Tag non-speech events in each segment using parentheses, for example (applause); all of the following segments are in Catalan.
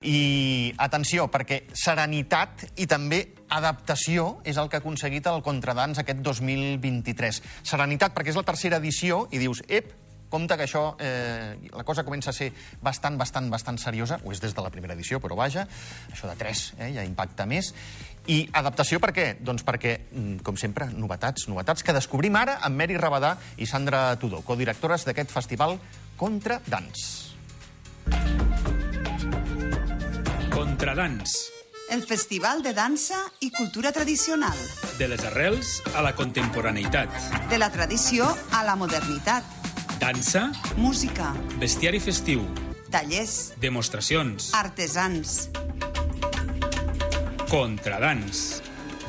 I atenció, perquè serenitat i també adaptació és el que ha aconseguit el Contradans aquest 2023. Serenitat, perquè és la tercera edició i dius, ep, compte que això, eh, la cosa comença a ser bastant, bastant, bastant seriosa, ho és des de la primera edició, però vaja, això de tres eh, ja impacta més. I adaptació per què? Doncs perquè, mm, com sempre, novetats, novetats que descobrim ara amb Mary Rabadà i Sandra Tudó, codirectores d'aquest festival Contradans. Contradans. El Festival de Dansa i Cultura Tradicional. De les arrels a la contemporaneïtat. De la tradició a la modernitat. Dansa, Música, bestiari festiu, tallers, demostracions, artesans. contradans.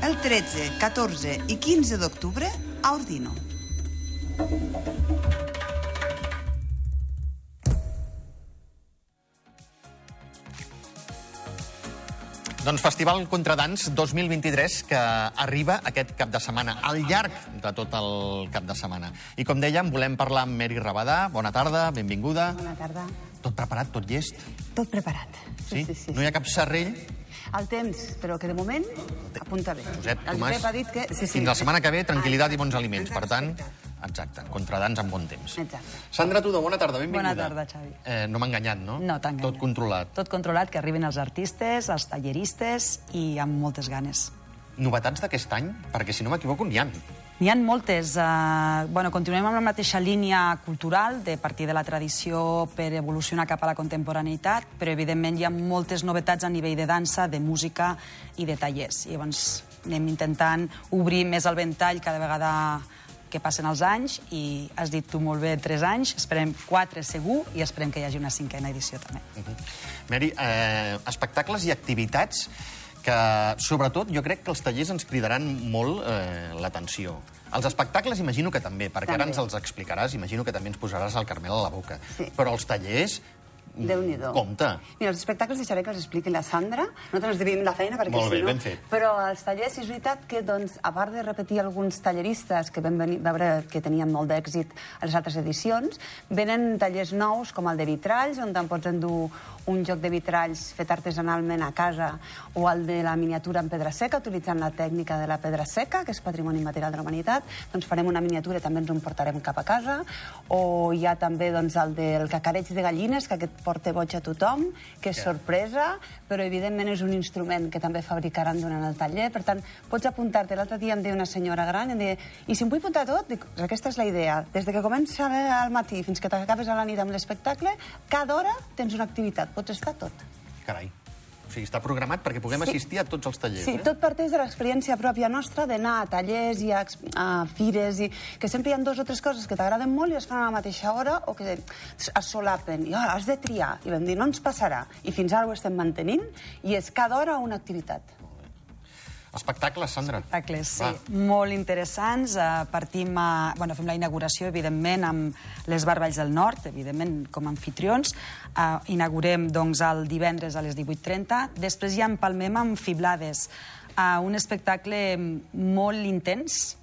El 13, 14 i 15 d'octubre a Ordino. Doncs Festival Contradans 2023 que arriba aquest cap de setmana, al llarg de tot el cap de setmana. I com dèiem, volem parlar amb Mary Rabadà. Bona tarda, benvinguda. Bona tarda. Tot preparat, tot llest? Tot preparat. Sí? No hi ha cap serrell? El temps, però que de moment apunta bé. Josep, el Tomàs, Josep ha dit que... Sí, sí. fins la setmana que ve, tranquil·litat Ah, i bons aliments. Per tant, exacte. Exacte, Contradans amb bon temps. Exacte. Sandra Tudó, bona tarda, benvinguda. Bona tarda, Xavi. Eh, no m'ha enganyat, no? No t'ha enganyat. Tot controlat. Tot controlat, que arribin els artistes, els talleristes i amb moltes ganes. Novetats d'aquest any? Perquè, si no m'equivoco, n'hi ha. N'hi ha moltes. Eh, bueno, continuem amb la mateixa línia cultural, de partir de la tradició per evolucionar cap a la contemporaneïtat, però evidentment hi ha moltes novetats a nivell de dansa, de música i de tallers. I llavors anem intentant obrir més el ventall cada vegada que passen els anys i has dit tu molt bé tres anys, esperem quatre segur i esperem que hi hagi una cinquena edició també. Mary, eh, espectacles i activitats que, sobretot, jo crec que els tallers ens cridaran molt eh, l'atenció. Els espectacles imagino que també, perquè ara També. ens els explicaràs, imagino que també ens posaràs el carmel a la boca. Sí. Però els tallers, Déu-n'hi-do. compte. Mira, els espectacles deixaré que els expliqui la Sandra. Nosaltres ens dividim la feina perquè Molt bé, si no... ben fet. Però els tallers, és veritat que, doncs, a part de repetir alguns talleristes que vam venir, veure que tenien molt d'èxit a les altres edicions, venen tallers nous com el de vitralls, on te'n pots endur un joc de vitralls fet artesanalment a casa o el de la miniatura en pedra seca, utilitzant la tècnica de la pedra seca, que és patrimoni material de la humanitat. Doncs farem una miniatura i també ens en portarem cap a casa. O hi ha també doncs, el del cacareig de gallines, que aquest porta boig a tothom, que és sorpresa, però evidentment és un instrument que també fabricaran durant el taller. Per tant, pots apuntar-te. L'altre dia em deia una senyora gran, em deia, i si em vull apuntar tot? Dic, "Doncs aquesta és la idea. Des de que comença al matí fins que t'acabes a la nit amb l'espectacle, cada hora tens una activitat. Pots estar tot. Carai. O sigui, està programat perquè puguem assistir a tots els tallers, Sí, eh? tot parteix de l'experiència pròpia nostra d'anar a tallers i a, a fires i que sempre hi ha dos o tres coses que t'agraden molt i es fan a la mateixa hora o que es solapen i oh, has de triar i vam dir no ens passarà i fins ara ho estem mantenint i és cada hora una activitat. Espectacles, Sandra. Espectacles, sí, Va. molt interessants. Eh, partim a, bueno, fem la inauguració, evidentment, amb les Barballs del Nord, evidentment, com a anfitrions. Eh, inaugurem, doncs, el divendres a les 18.30. Després ja empalmem amb Fiblades, eh, un espectacle molt intens,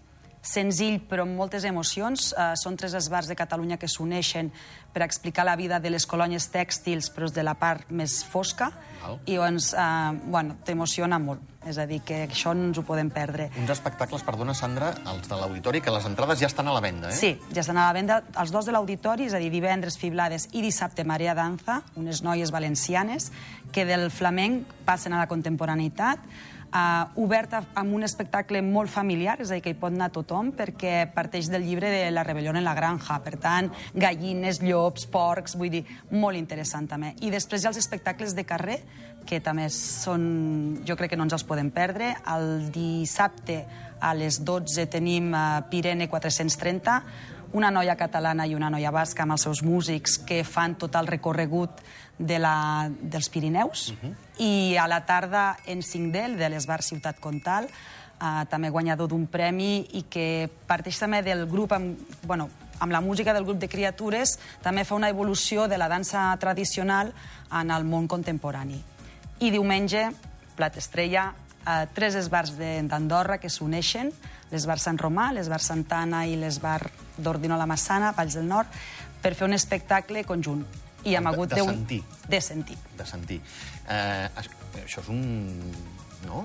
senzill però amb moltes emocions. Uh, són tres esbars de Catalunya que s'uneixen per explicar la vida de les colònies tèxtils, però de la part més fosca. Val. I doncs, uh, bueno, t'emociona molt. És a dir, que això no ens ho podem perdre. Uns espectacles, perdona, Sandra, els de l'auditori, que les entrades ja estan a la venda, eh? Sí, ja estan a la venda els dos de l'auditori, és a dir, divendres Fiblades i dissabte Marea Danza, unes noies valencianes que del flamenc passen a la contemporaneïtat, uh, oberta amb un espectacle molt familiar, és a dir, que hi pot anar tothom, perquè parteix del llibre de La rebel·lió en la granja, per tant, gallines, llops, porcs, vull dir, molt interessant també. I després hi ha els espectacles de carrer, que també són, jo crec que no ens els podem perdre. El dissabte a les 12 tenim uh, Pirene 430, una noia catalana i una noia basca amb els seus músics que fan tot el recorregut de la, dels Pirineus. I a la tarda en Singdel, de l'Esbar Ciutat Comtal, uh, també guanyador d'un premi i que parteix també del grup amb, bueno, amb la música del grup de criatures, també fa una evolució de la dansa tradicional en el món contemporani. I diumenge, plat estrella, eh, tres esbars de- d'Andorra que s'uneixen, l'esbar Sant Romà, l'esbar Santana i l'esbar d'Ordino la Massana, Valls del Nord, per fer un espectacle conjunt. I hem De- hagut de un- sentir. De sentir. de sentir. Eh, això és un... No?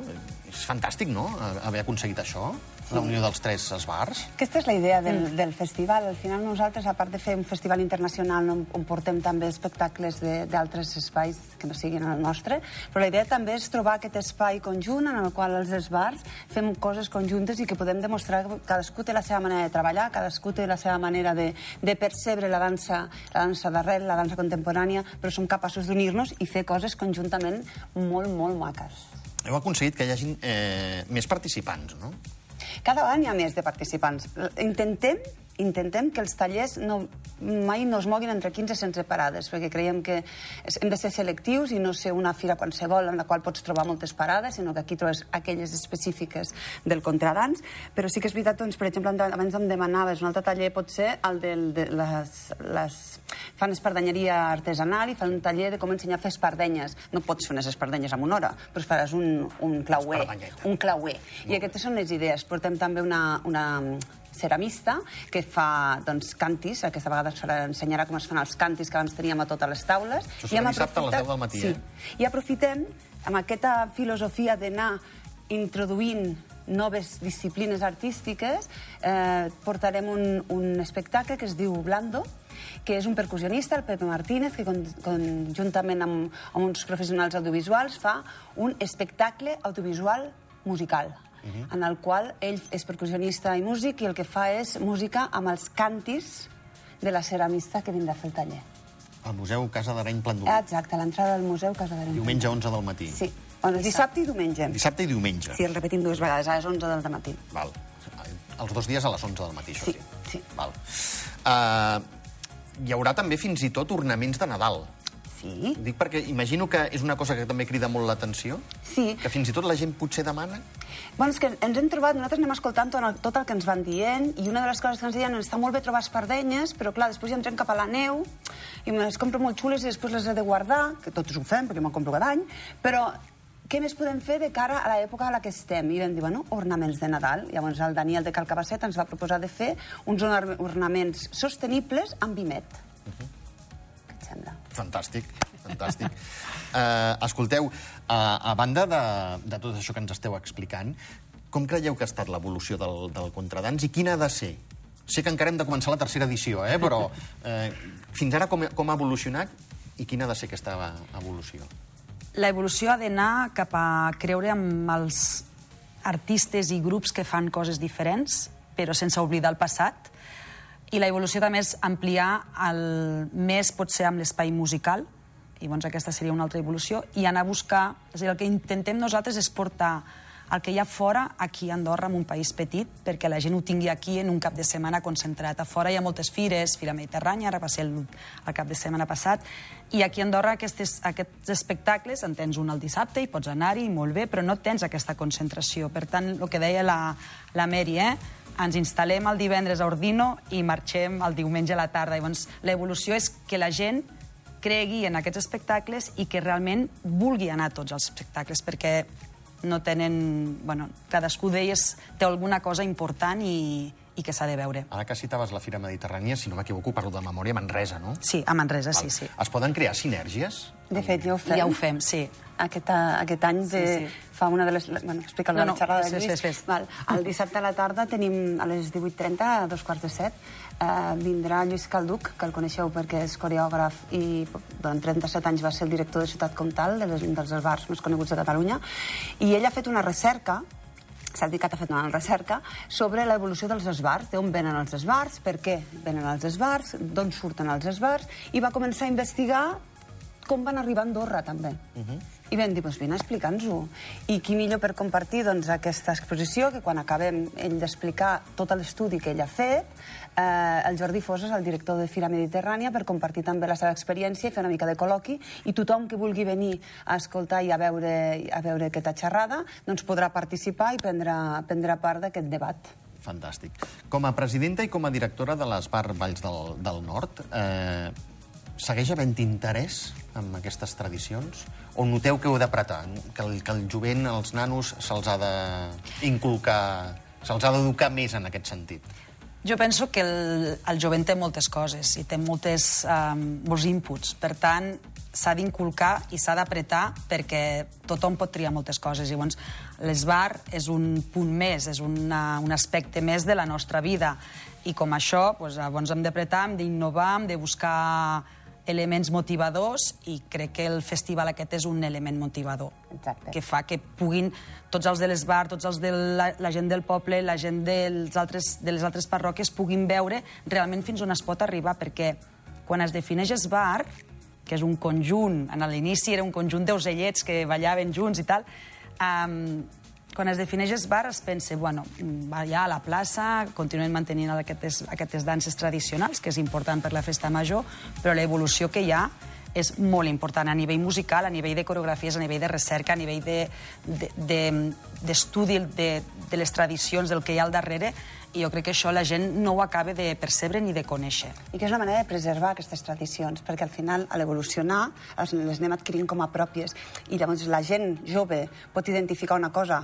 És fantàstic, no?, haver aconseguit això, la unió dels tres esbars. Aquesta és la idea del, mm. del festival. Al final nosaltres, a part de fer un festival internacional on, on portem també espectacles de- d'altres espais que no siguin el nostre, però la idea també és trobar aquest espai conjunt en el qual els esbars fem coses conjuntes i que podem demostrar que cadascú té la seva manera de treballar, cadascú té la seva manera de, de percebre la dansa, la dansa d'arrel, la dansa contemporània, però som capaços d'unir-nos i fer coses conjuntament molt, molt maques. Heu aconseguit que hi hagin eh, més participants, no? Cada any hi ha més de participants. Intentem intentem que els tallers no, mai no es moguin entre 15 sense parades, perquè creiem que hem de ser selectius i no ser una fira qualsevol en la qual pots trobar moltes parades, sinó que aquí trobes aquelles específiques del contradans. Però sí que és veritat, doncs, per exemple, abans em demanaves, un altre taller pot ser el del, de les, les... fan espardenyeria artesanal i fan un taller de com ensenyar a fer espardenyes. No pots fer unes espardenyes en una hora, però faràs un, un clauer. Un clauer. I aquestes són les idees. Portem també una, una ceramista que fa doncs, cantis, aquesta vegada ens ensenyarà com es fan els cantis que abans teníem a totes les taules. Això serà dissabte a les aprofitat- 10 del matí, sí. eh? I aprofitem amb aquesta filosofia d'anar introduint noves disciplines artístiques, eh, portarem un, un espectacle que es diu Blando, que és un percussionista, el Pepe Martínez, que con, conjuntament amb, amb uns professionals audiovisuals fa un espectacle audiovisual musical, en el qual ell és percussionista i músic i el que fa és música amb els cantis de la ceramista que vindrà a fer el taller. Al Museu Casa d'Areny Plandú. Exacte, a l'entrada del Museu Casa d'Areny. Diumenge 11 del matí. Sí, bueno, dissabte i diumenge. Dissabte i diumenge. Sí, el repetim dues vegades, a les 11 del matí. Val. Els dos dies a les 11 del matí, això Sí, sí. sí. Val. Uh, hi haurà també fins i tot ornaments de Nadal. Sí, Dic perquè imagino que és una cosa que també crida molt l'atenció, sí. que fins i tot la gent potser demana. Bueno, és que ens hem trobat, nosaltres anem escoltant tot el, tot el que ens van dient, i una de les coses que ens deien està molt bé trobar espardenyes, però clar, després ja entrem cap a la neu, i me les compro molt xules i després les he de guardar, que tots ho fem, perquè me'n compro cada any, però què més podem fer de cara a l'època a la que estem? I vam dir, bueno, ornaments de Nadal. Llavors el Daniel de Calcabasset ens va proposar de fer uns orna- ornaments sostenibles amb vimet. Què et sembla? Fantàstic, fantàstic. uh, (laughs) escolteu, uh, a banda de, de tot això que ens esteu explicant, com creieu que ha estat l'evolució del, del contradans i quina ha de ser? Sé que encara hem de començar la tercera edició, eh? però (laughs) eh, fins ara com, com ha evolucionat i quina ha de ser aquesta evolució? La evolució ha d'anar cap a creure amb els artistes i grups que fan coses diferents, però sense oblidar el passat. I la evolució també és ampliar el més potser amb l'espai musical, i doncs aquesta seria una altra evolució, i anar a buscar... És a dir, el que intentem nosaltres és portar el que hi ha fora aquí a Andorra, en un país petit, perquè la gent ho tingui aquí en un cap de setmana concentrat. A fora hi ha moltes fires, Fira Mediterrània, ara va ser el, el cap de setmana passat, i aquí a Andorra aquestes, aquests espectacles en tens un al dissabte i pots anar-hi, molt bé, però no tens aquesta concentració. Per tant, el que deia la, la Mary, eh? ens instal·lem el divendres a Ordino i marxem el diumenge a la tarda. Llavors, l'evolució és que la gent cregui en aquests espectacles i que realment vulgui anar a tots els espectacles, perquè no tenen... Bueno, cadascú d'ells té alguna cosa important i, i que s'ha de veure. Ara que citaves la Fira Mediterrània, si no m'equivoco, parlo de memòria, Manresa, no? Sí, a Manresa, sí, Val. sí. Es poden crear sinergies? De fet, ja ho fem. Ja ho fem, sí. Aquest, a- aquest any de, Sí, sí. fa una de les... Bueno, explica No, la no, xerrada de Lluís. fes, fes. Val. El dissabte a la tarda tenim a les 18.30, a dos quarts de set, eh, vindrà Lluís Calduc, que el coneixeu perquè és coreògraf i durant 37 anys va ser el director de Ciutat Comtal, de les, dels bars més coneguts de Catalunya, i ell ha fet una recerca s'ha dedicat a fer una recerca sobre l'evolució dels esbars, d'on venen els esbars, per què venen els esbars, d'on surten els esbars, i va començar a investigar com van arribar a Andorra, també. I vam dir, doncs vine, explica'ns-ho. I qui millor per compartir doncs, aquesta exposició, que quan acabem ell d'explicar tot l'estudi que ell ha fet, eh, el Jordi Fosas, el director de Fira Mediterrània, per compartir també la seva experiència i fer una mica de col·loqui, i tothom que vulgui venir a escoltar i a veure, a veure aquesta xerrada doncs podrà participar i prendre, prendre part d'aquest debat. Fantàstic. Com a presidenta i com a directora de les Bar Valls del, del Nord, eh, segueix havent interès en aquestes tradicions? O noteu que heu d'apretar? Que, el, que el jovent, els nanos, se'ls ha d'inculcar, se'ls ha d'educar més en aquest sentit? Jo penso que el, el jovent té moltes coses i té moltes, um, molts inputs. Per tant, s'ha d'inculcar i s'ha d'apretar perquè tothom pot triar moltes coses. Llavors, l'esbar és un punt més, és una, un aspecte més de la nostra vida. I com això, doncs, llavors hem d'apretar, hem d'innovar, hem de buscar elements motivadors i crec que el festival aquest és un element motivador Exacte. que fa que puguin tots els de l'esbar, tots els de la, la gent del poble, la gent dels altres, de les altres parròquies puguin veure realment fins on es pot arribar, perquè quan es defineix esbar, que és un conjunt, en l'inici era un conjunt d'ocellets que ballaven junts i tal, um, quan es defineix esbar es pensa, bueno, va allà a la plaça, continuen mantenint aquestes, aquestes danses tradicionals, que és important per la festa major, però l'evolució que hi ha és molt important a nivell musical, a nivell de coreografies, a nivell de recerca, a nivell d'estudi de, de, de, de, de les tradicions, del que hi ha al darrere, i jo crec que això la gent no ho acaba de percebre ni de conèixer. I que és una manera de preservar aquestes tradicions, perquè al final, a l'evolucionar, les anem adquirint com a pròpies. I llavors la gent jove pot identificar una cosa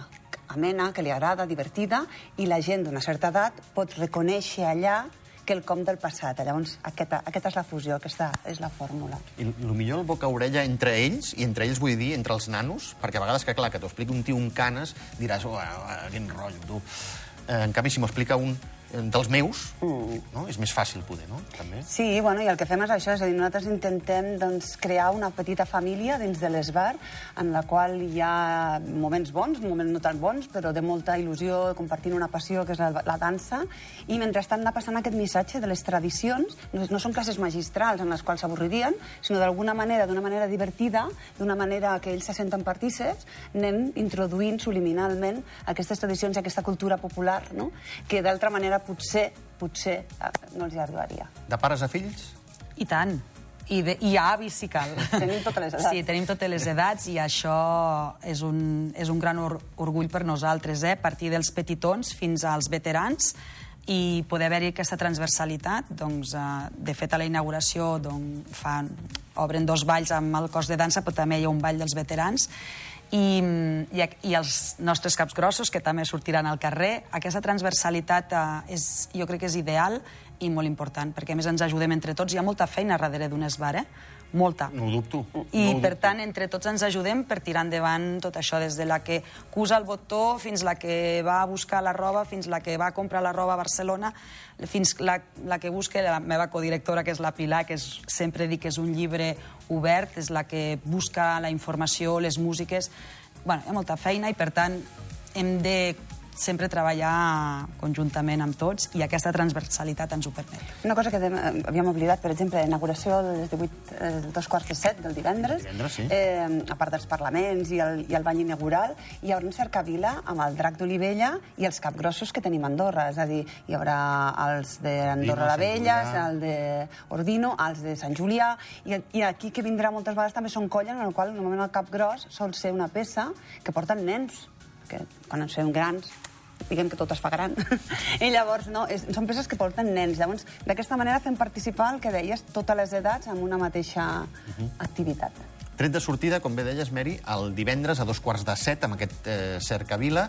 amena, que li agrada, divertida, i la gent d'una certa edat pot reconèixer allà que el com del passat. Llavors, aquesta, aquesta és la fusió, aquesta és la fórmula. I el millor el boca-orella entre ells, i entre ells vull dir entre els nanos, perquè a vegades que, clar, que t'ho expliqui un tio un canes, diràs, oh, quin rotllo, tu. Eh, en canvi, si m'ho explica un dels meus, mm. no? és més fàcil poder, no? També. Sí, bueno, i el que fem és això, és a dir, nosaltres intentem doncs, crear una petita família dins de l'esbar en la qual hi ha moments bons, moments no tan bons, però de molta il·lusió, compartint una passió que és la, la dansa, i mentrestant anar passant aquest missatge de les tradicions, no, no són classes magistrals en les quals s'avorririen, sinó d'alguna manera, d'una manera divertida, d'una manera que ells se senten partíceps, anem introduint subliminalment aquestes tradicions i aquesta cultura popular, no? que d'altra manera potser, potser eh, no els hi arribaria. De pares a fills? I tant. I, de, i avis, si cal. (laughs) Tenim totes les edats. Sí, tenim totes les edats i això és un, és un gran or orgull per nosaltres, eh? a partir dels petitons fins als veterans i poder haver-hi aquesta transversalitat. Doncs, eh, de fet, a la inauguració doncs, fan, obren dos balls amb el cos de dansa, però també hi ha un ball dels veterans i, i, i els nostres caps grossos, que també sortiran al carrer. Aquesta transversalitat eh, és, jo crec que és ideal i molt important, perquè a més ens ajudem entre tots. Hi ha molta feina darrere d'un esbar, eh? Molta. No ho dubto. I, no ho per dubto. tant, entre tots ens ajudem per tirar endavant tot això, des de la que cusa el botó fins la que va a buscar la roba, fins la que va a comprar la roba a Barcelona, fins la, la que busca la meva codirectora, que és la Pilar, que és, sempre dic que és un llibre obert, és la que busca la informació, les músiques... Bueno, hi ha molta feina i, per tant, hem de sempre treballar conjuntament amb tots i aquesta transversalitat ens ho permet. Una cosa que havíem oblidat, per exemple, l'inauguració dels 18, eh, dos quarts de set del divendres, Divendres, sí. eh, a part dels parlaments i el, i el bany inaugural, hi haurà un cercavila amb el drac d'Olivella i els capgrossos que tenim a Andorra, és a dir, hi haurà els d'Andorra la Vella, el de Ordino, els de Sant Julià, i, i aquí que vindrà moltes vegades també són colles en el qual normalment el capgros sol ser una peça que porten nens, que quan ens fem grans diguem que tot es fa gran. (laughs) I llavors, no, és, són peces que porten nens. Llavors, d'aquesta manera fem participar, el que deies, totes les edats en una mateixa activitat. Tret de sortida, com bé deies, Mary, el divendres a dos quarts de set, amb aquest eh, cercavila,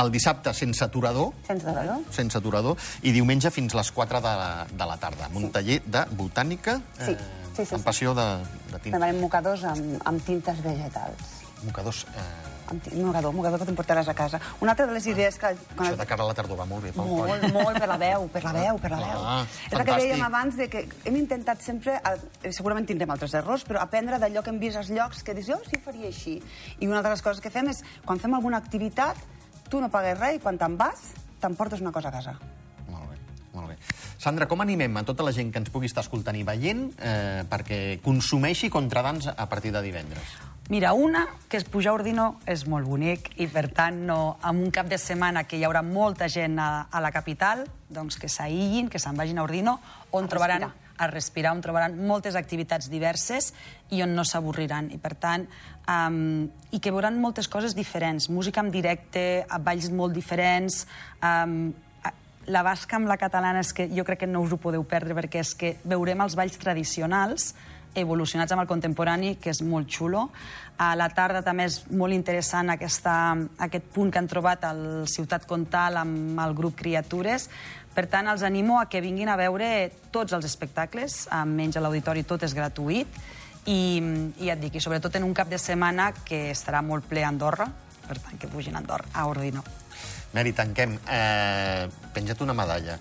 el dissabte sense aturador, Sense dolor. sense aturador, i diumenge fins les 4 de la, de la tarda, amb un taller de botànica Sí, eh, sí, sí, amb sí. passió de, de tinta. Demanem mocadors amb, amb tintes vegetals. Mocadors... Eh, Ti- mocador, mocador que t'emportaràs a casa. Una altra de les idees que... Quan això de cara a la tardor va molt bé pel Molt, coll. molt, per la veu, per la veu, per la veu. Ah, és el que dèiem abans, de que hem intentat sempre, eh, segurament tindrem altres errors, però aprendre d'allò que hem vist als llocs, que dius, jo sí faria així. I una de les coses que fem és, quan fem alguna activitat, tu no pagues res i quan te'n vas, t'emportes una cosa a casa. Molt bé, molt bé. Sandra, com animem a tota la gent que ens pugui estar escoltant i veient eh, perquè consumeixi contradans a partir de divendres? Mira, una, que és pujar a Ordino és molt bonic i, per tant, no, en un cap de setmana que hi haurà molta gent a, a la capital, doncs que s'aïllin, que se'n vagin a Ordino, on A trobaran respirar. a respirar, on trobaran moltes activitats diverses i on no s'avorriran. I, per tant, um, i que veuran moltes coses diferents. Música en directe, balls molt diferents, um, la basca amb la catalana és que jo crec que no us ho podeu perdre perquè és que veurem els balls tradicionals evolucionats amb el contemporani, que és molt xulo. A la tarda també és molt interessant aquesta, aquest punt que han trobat al Ciutat Comtal amb el grup Criatures, Per tant, els animo a que vinguin a veure tots els espectacles, menys a l'auditori tot és gratuït, i, i et dic, i sobretot en un cap de setmana que estarà molt ple a Andorra, per tant, que pugin a Andorra, a Ordino. Mary, tanquem. Eh, penja't una medalla.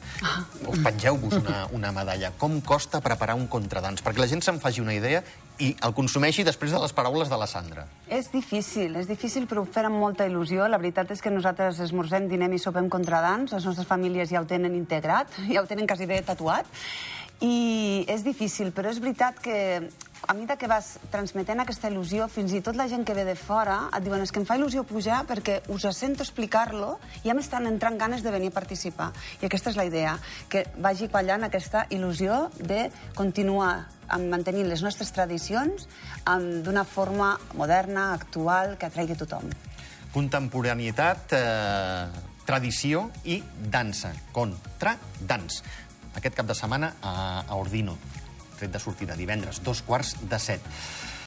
O pengeu-vos una, una medalla. Com costa preparar un contradans? Perquè la gent se'n faci una idea i el consumeixi després de les paraules de la Sandra. És difícil, és difícil, però ho fem amb molta il·lusió. La veritat és que nosaltres esmorzem, dinem i sopem contradans. Les nostres famílies ja ho tenen integrat, ja ho tenen quasi bé tatuat. I és difícil, però és veritat que a mesura que vas transmetent aquesta il·lusió, fins i tot la gent que ve de fora et diuen és que em fa il·lusió pujar perquè us sento explicar-lo i ja m'estan entrant ganes de venir a participar. I aquesta és la idea, que vagi quallant aquesta il·lusió de continuar amb mantenint les nostres tradicions d'una forma moderna, actual, que atraigui tothom. Contemporanietat, eh, tradició i dansa. Contra dans aquest cap de setmana a, a Ordino, tret de sortida divendres, dos quarts de set.